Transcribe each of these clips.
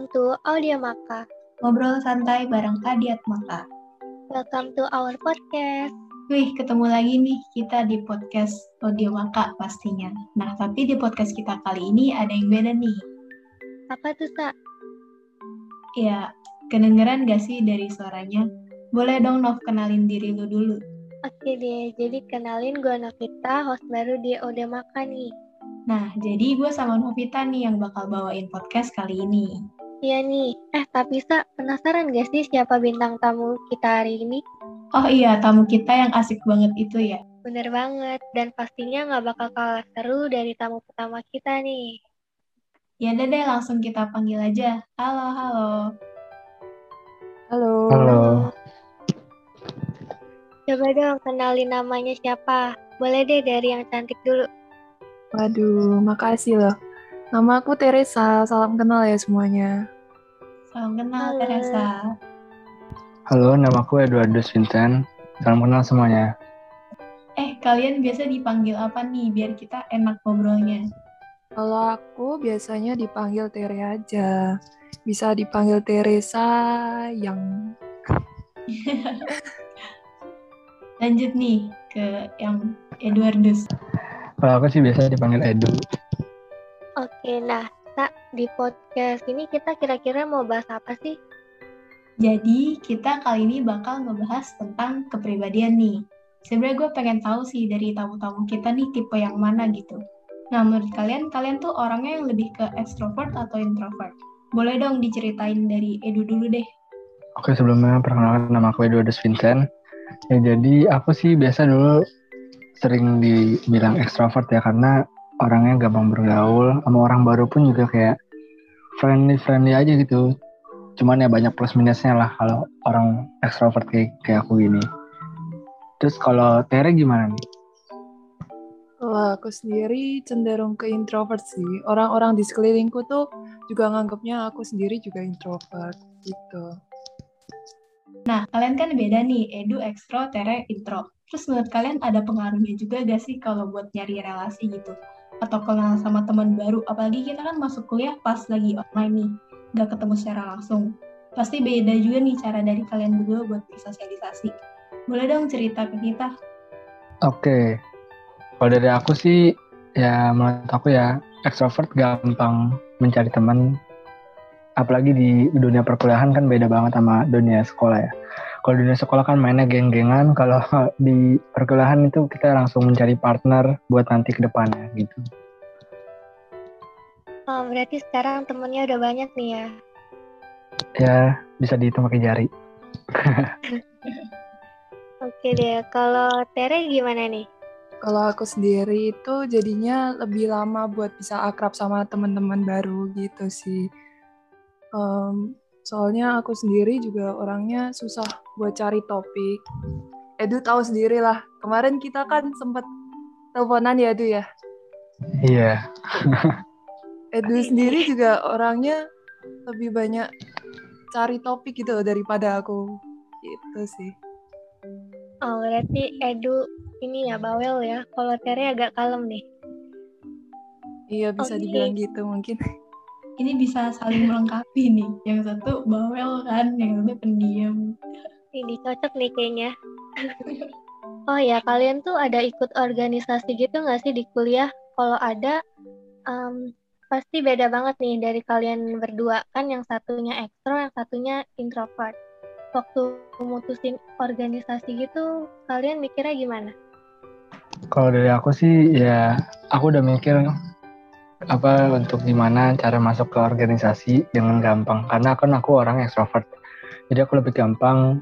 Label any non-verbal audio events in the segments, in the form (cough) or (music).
Welcome to Audio Maka. Ngobrol santai bareng Kadiat Maka. Welcome to our podcast. Wih, ketemu lagi nih kita di podcast Audio Maka pastinya. Nah, tapi di podcast kita kali ini ada yang beda nih. Apa tuh, Sa? Ya, kedengeran gak sih dari suaranya? Boleh dong Nov kenalin diri lu dulu. Oke deh, jadi kenalin gue Novita, host baru di Audio Maka nih. Nah, jadi gue sama Novita nih yang bakal bawain podcast kali ini. Iya nih, eh tapi Sa, penasaran gak sih siapa bintang tamu kita hari ini? Oh iya, tamu kita yang asik banget itu ya. Bener banget, dan pastinya gak bakal kalah seru dari tamu pertama kita nih. Ya udah deh, langsung kita panggil aja. Halo, halo. Halo. Halo. Coba dong kenalin namanya siapa. Boleh deh dari yang cantik dulu. Waduh, makasih loh. Nama aku Teresa, salam kenal ya semuanya. Salam kenal, Halo. Teresa. Halo, nama aku Eduardus Vincent. Salam kenal semuanya. Eh, kalian biasa dipanggil apa nih biar kita enak ngobrolnya? Kalau aku biasanya dipanggil Tere aja. Bisa dipanggil Teresa yang (laughs) Lanjut nih ke yang Eduardus. Kalau aku sih biasa dipanggil Edu. Oke, nah Sa, di podcast ini kita kira-kira mau bahas apa sih? Jadi, kita kali ini bakal ngebahas tentang kepribadian nih. Sebenarnya gue pengen tahu sih dari tamu-tamu kita nih tipe yang mana gitu. Nah, menurut kalian, kalian tuh orangnya yang lebih ke extrovert atau introvert? Boleh dong diceritain dari Edu dulu deh. Oke, sebelumnya perkenalkan nama aku Eduardus Vincent. Ya, jadi aku sih biasa dulu sering dibilang ekstrovert ya karena orangnya gampang bergaul sama orang baru pun juga kayak friendly friendly aja gitu. Cuman ya banyak plus minusnya lah kalau orang ekstrovert kayak kayak aku gini. Terus kalau Tere gimana nih? kalau aku sendiri cenderung ke introvert sih. Orang-orang di sekelilingku tuh juga nganggapnya aku sendiri juga introvert gitu. Nah, kalian kan beda nih, Edu ekstro, Tere intro. Terus menurut kalian ada pengaruhnya juga gak sih kalau buat nyari relasi gitu? Atau kenal sama teman baru, apalagi kita kan masuk kuliah pas lagi online nih, gak ketemu secara langsung. Pasti beda juga nih cara dari kalian berdua buat bersosialisasi. Boleh dong cerita ke kita? Oke, kalau dari aku sih ya menurut aku ya ekstrovert gampang mencari teman. Apalagi di dunia perkuliahan kan beda banget sama dunia sekolah ya. Kalau dunia sekolah kan mainnya geng-gengan, kalau (laughs) di perkuliahan itu kita langsung mencari partner buat nanti ke depannya gitu. Oh, berarti sekarang temennya udah banyak nih ya. Ya bisa dihitung pakai jari. (laughs) Oke deh, kalau Tere gimana nih? Kalau aku sendiri itu jadinya lebih lama buat bisa akrab sama teman-teman baru gitu sih. Em, soalnya aku sendiri juga orangnya susah buat cari topik. Edu tahu sendiri lah. Kemarin kita kan sempat teleponan ya Edu ya. Iya. Edu sendiri juga orangnya lebih banyak cari topik gitu daripada aku. Gitu sih. Oh, berarti Edu ini ya bawel ya. Kalau Tere agak kalem nih. Iya bisa Oke. dibilang gitu mungkin. Ini bisa saling melengkapi nih. Yang satu bawel kan, yang satu pendiam. Ini cocok nih kayaknya. oh ya, kalian tuh ada ikut organisasi gitu nggak sih di kuliah? Kalau ada, em, pasti beda banget nih dari kalian berdua. Kan yang satunya ekstro, yang satunya introvert. Waktu memutusin organisasi gitu, kalian mikirnya gimana? Kalau dari aku sih ya aku udah mikir apa untuk gimana cara masuk ke organisasi dengan gampang? Karena kan aku orang extrovert jadi aku lebih gampang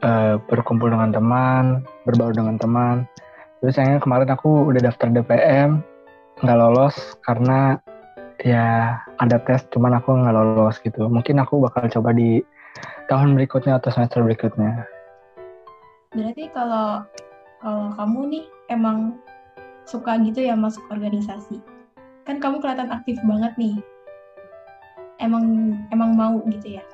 eh, berkumpul dengan teman berbaur dengan teman. Terus sayangnya kemarin aku udah daftar DPM nggak lolos karena ya ada tes cuman aku nggak lolos gitu. Mungkin aku bakal coba di tahun berikutnya atau semester berikutnya. Berarti kalau kalau kamu nih emang suka gitu ya masuk organisasi. Kan kamu kelihatan aktif banget nih. Emang emang mau gitu ya.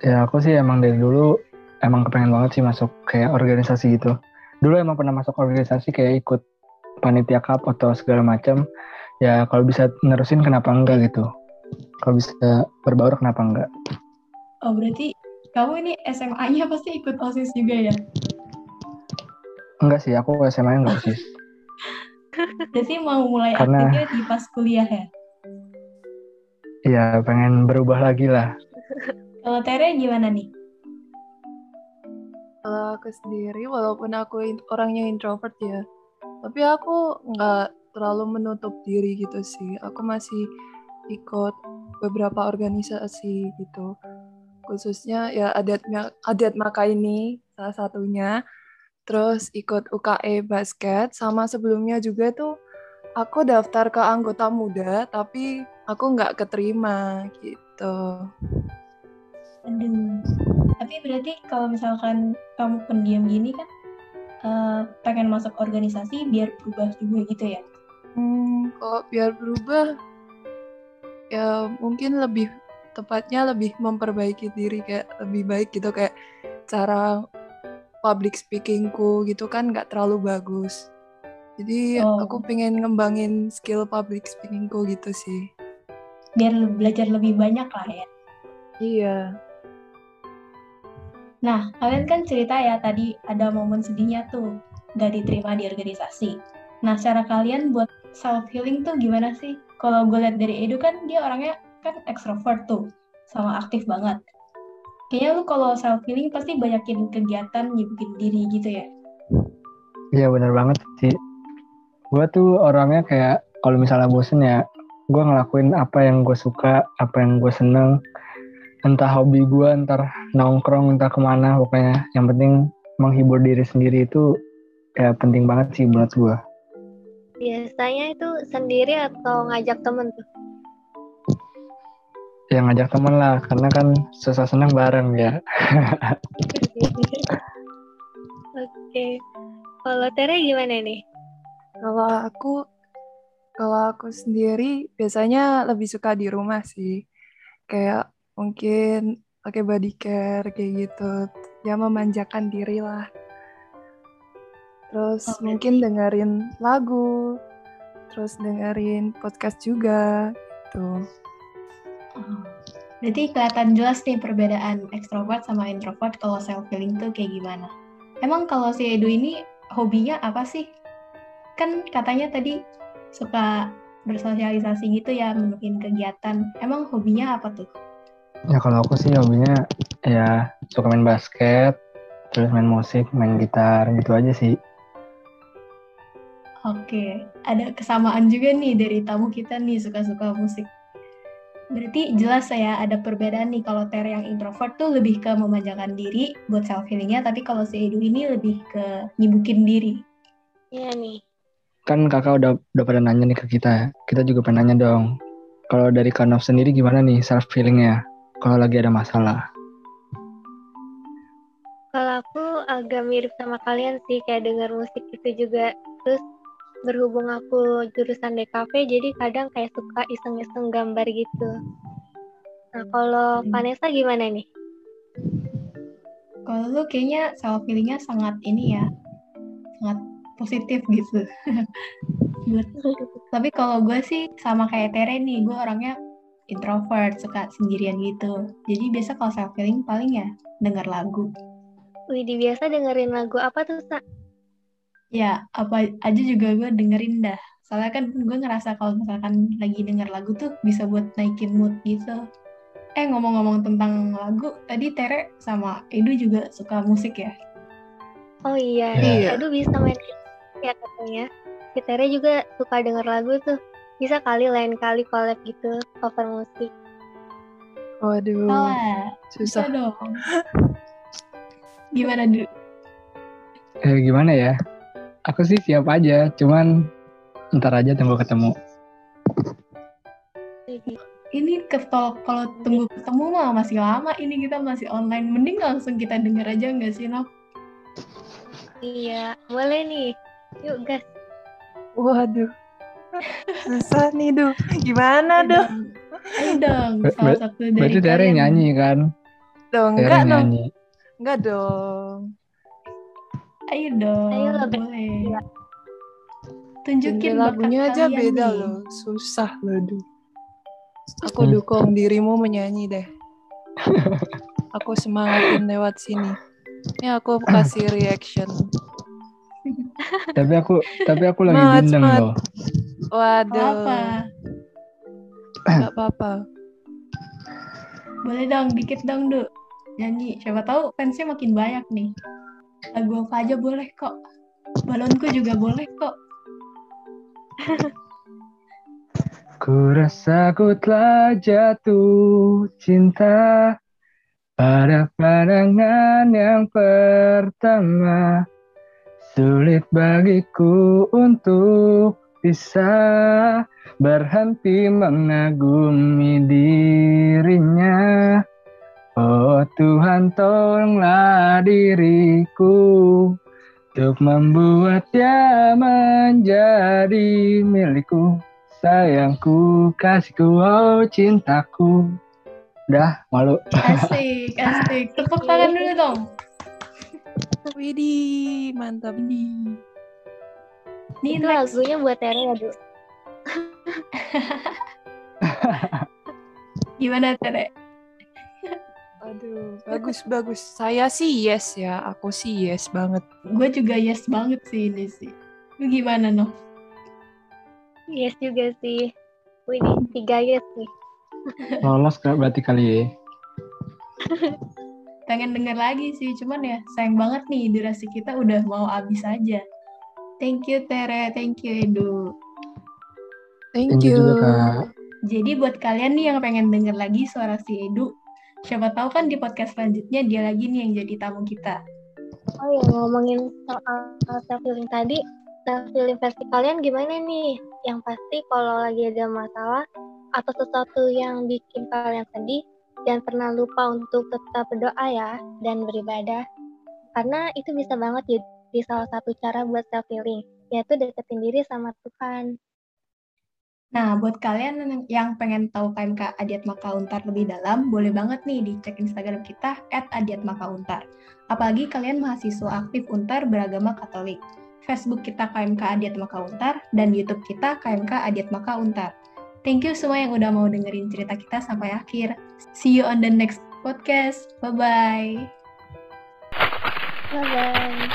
Ya aku sih emang dari dulu emang kepengen banget sih masuk kayak organisasi gitu. Dulu emang pernah masuk organisasi kayak ikut panitia cup atau segala macam. Ya kalau bisa nerusin kenapa enggak gitu. kalau bisa berbaur kenapa enggak Oh berarti kamu ini SMA-nya pasti ikut OSIS juga ya? enggak sih aku SMA nya enggak osis Berarti mau mulai Karena- aktifnya di pas kuliah ya? Iya pengen berubah lagi lah Kalau Tere gimana nih? Kalau aku sendiri, walaupun aku orangnya introvert ya, tapi aku nggak terlalu menutup diri gitu sih. Aku masih ikut beberapa organisasi gitu. Khususnya ya adat adat maka ini salah satunya. Terus ikut UKE basket sama sebelumnya juga tuh aku daftar ke anggota muda tapi aku nggak keterima gitu. Aduh. Tapi berarti kalau misalkan kamu pendiam gini kan eh, pengen masuk organisasi biar berubah juga gitu ya? Hmm, kalau biar berubah, ya mungkin lebih tepatnya lebih memperbaiki diri kayak lebih baik gitu kayak cara public speakingku gitu kan nggak terlalu bagus. Jadi Oh. aku pengen ngembangin skill public speakingku gitu sih. Biar belajar lebih banyak lah ya. Iya. Nah, kalian kan cerita ya tadi ada momen sedihnya tuh nggak diterima di organisasi. Nah, cara kalian buat self healing tuh gimana sih? Kalau gue lihat dari Edu kan dia orangnya kan ekstrovert tuh, sama aktif banget. Kayaknya lu kalau self healing pasti banyakin kegiatan nyibukin diri gitu ya. Iya bener banget sih. Gue tuh orangnya kayak kalau misalnya bosen ya, gue ngelakuin apa yang gue suka, apa yang gue seneng. Entah hobi gue, entar nongkrong, entah ke mana, pokoknya yang penting menghibur diri sendiri itu ya penting banget sih buat gue. Biasanya itu sendiri atau ngajak temen tuh? Ya ngajak temen lah, karena kan susah senang bareng ya. Oke. Kalau Tere gimana nih? Kalau aku, kalau aku sendiri biasanya lebih suka di rumah sih. Kayak mungkin pakai body care kayak gitu. Ya memanjakan diri lah. Terus berarti- mungkin dengerin lagu, terus dengerin podcast juga gitu. Berarti kelihatan jelas nih perbedaan ekstrovert sama introvert kalau self healing tuh kayak gimana. Emang kalau si Edu ini hobinya apa sih? Kan katanya tadi suka bersosialisasi gitu ya, bikin kegiatan. Emang hobinya apa tuh? Ya kalau aku sih hobinya ya suka main basket, terus main musik, main gitar gitu aja sih. Oke, ada kesamaan juga nih dari tamu kita nih suka-suka musik. Berarti jelas saya ada perbedaan nih kalau Tere yang introvert tuh lebih ke memanjakan diri buat self healingnya, tapi kalau si Edu ini lebih ke nyibukin diri. Iya nih. Kan kakak udah udah pada nanya nih ke kita, kita juga pengen nanya dong. Kalau dari Kanov sendiri gimana nih self feelingnya? Kalau lagi ada masalah? Kalau aku agak mirip sama kalian sih, kayak denger musik itu juga. Terus berhubung aku jurusan DKV, jadi kadang kayak suka iseng-iseng gambar gitu. Nah, kalau Hmm. Vanessa gimana nih? Kalau lu kayaknya self healingnya sangat ini ya, sangat positif gitu. (laughs) Tapi kalau gue sih sama kayak Tere nih, gue orangnya introvert, suka sendirian gitu. Jadi biasa kalau self healing paling ya denger lagu. Wih, biasa dengerin lagu apa tuh, Sa? Ya, apa aja juga gue dengerin dah. Soalnya kan gue ngerasa kalau misalkan lagi denger lagu tuh bisa buat naikin mood gitu. Eh, ngomong-ngomong tentang lagu, tadi Tere sama Edu juga suka musik ya? Oh iya, Iya. Aduh bisa main ya katanya. Si Tere juga suka denger lagu tuh. Bisa kali lain kali collab gitu, cover musik. Waduh, Salah, bisa susah. dong. Gimana dulu? Eh gimana ya? Aku sih siap aja, cuman ntar aja tunggu ketemu. Ini ketol kalau tunggu ketemu mah masih lama ini kita masih online. Mending langsung kita denger aja nggak sih, Nov? Iya, boleh nih. Yuk, gas. Waduh, susah nih, Duh. Gimana, Duh? Ayo dong, salah satu dari Berarti kalian. nyanyi kan? Dong, enggak dong. Enggak dong. Ayo dong, Ayo lah, boleh. Iya. Tunjukin lagunya aja beda nih. loh. Susah loh, Duh. Aku Hmm. dukung dirimu menyanyi deh. (laughs) Aku semangatin lewat sini. Ini aku kasih reaction. (laughs) Tapi aku tapi aku lagi Semangat, bindeng semangat. loh. Waduh, Apa? nggak apa-apa. Boleh dong, dikit dong, Du. Nyanyi. Siapa tahu fansnya makin banyak nih. Lagu apa aja boleh kok. Balonku juga boleh kok. (laughs) Ku rasa ku telah jatuh cinta pada pandangan yang pertama. Sulit bagiku untuk bisa berhenti mengagumi dirinya. Oh Tuhan tolonglah diriku untuk membuat dia menjadi milikku. Sayangku, kasihku, oh cintaku. Udah, malu. Asik, asik. Tepuk tangan dulu dong. Widih, mantap. Ini Itu lagunya buat Tere ya, Du. Gimana, Tere? Aduh, bagus bagus. Saya sih yes ya, aku sih yes banget. Gue juga yes banget sih ini sih. Lu gimana, noh? Yes juga sih. Wih, ini tiga yes nih. (laughs) Lolos kak berarti kali ya. (laughs) pengen denger lagi sih cuman ya sayang banget nih durasi kita udah mau habis aja thank you Tere thank you Edu Thank, Thank you you. juga kak. jadi buat kalian nih yang pengen denger lagi suara si Edu siapa tahu kan di podcast selanjutnya dia lagi nih yang jadi tamu kita Oh ya, ngomongin soal self healing tadi, self healing versi kalian gimana nih? Yang pasti kalau lagi ada masalah atau sesuatu yang bikin kalian sedih, jangan pernah lupa untuk tetap berdoa ya dan beribadah. Karena itu bisa banget jadi salah satu cara buat self healing, yaitu deketin diri sama Tuhan. Nah, buat kalian yang pengen tahu KMK Adiatmaka Untar lebih dalam, boleh banget nih dicek Instagram kita @adiatmakauntar. Apalagi kalian mahasiswa aktif Untar beragama Katolik. Facebook kita KMK Adiatmaka Untar dan YouTube kita KMK Adiatmaka Untar. Thank you semua yang udah mau dengerin cerita kita sampai akhir. See you on the next podcast. Bye-bye. Bye bye.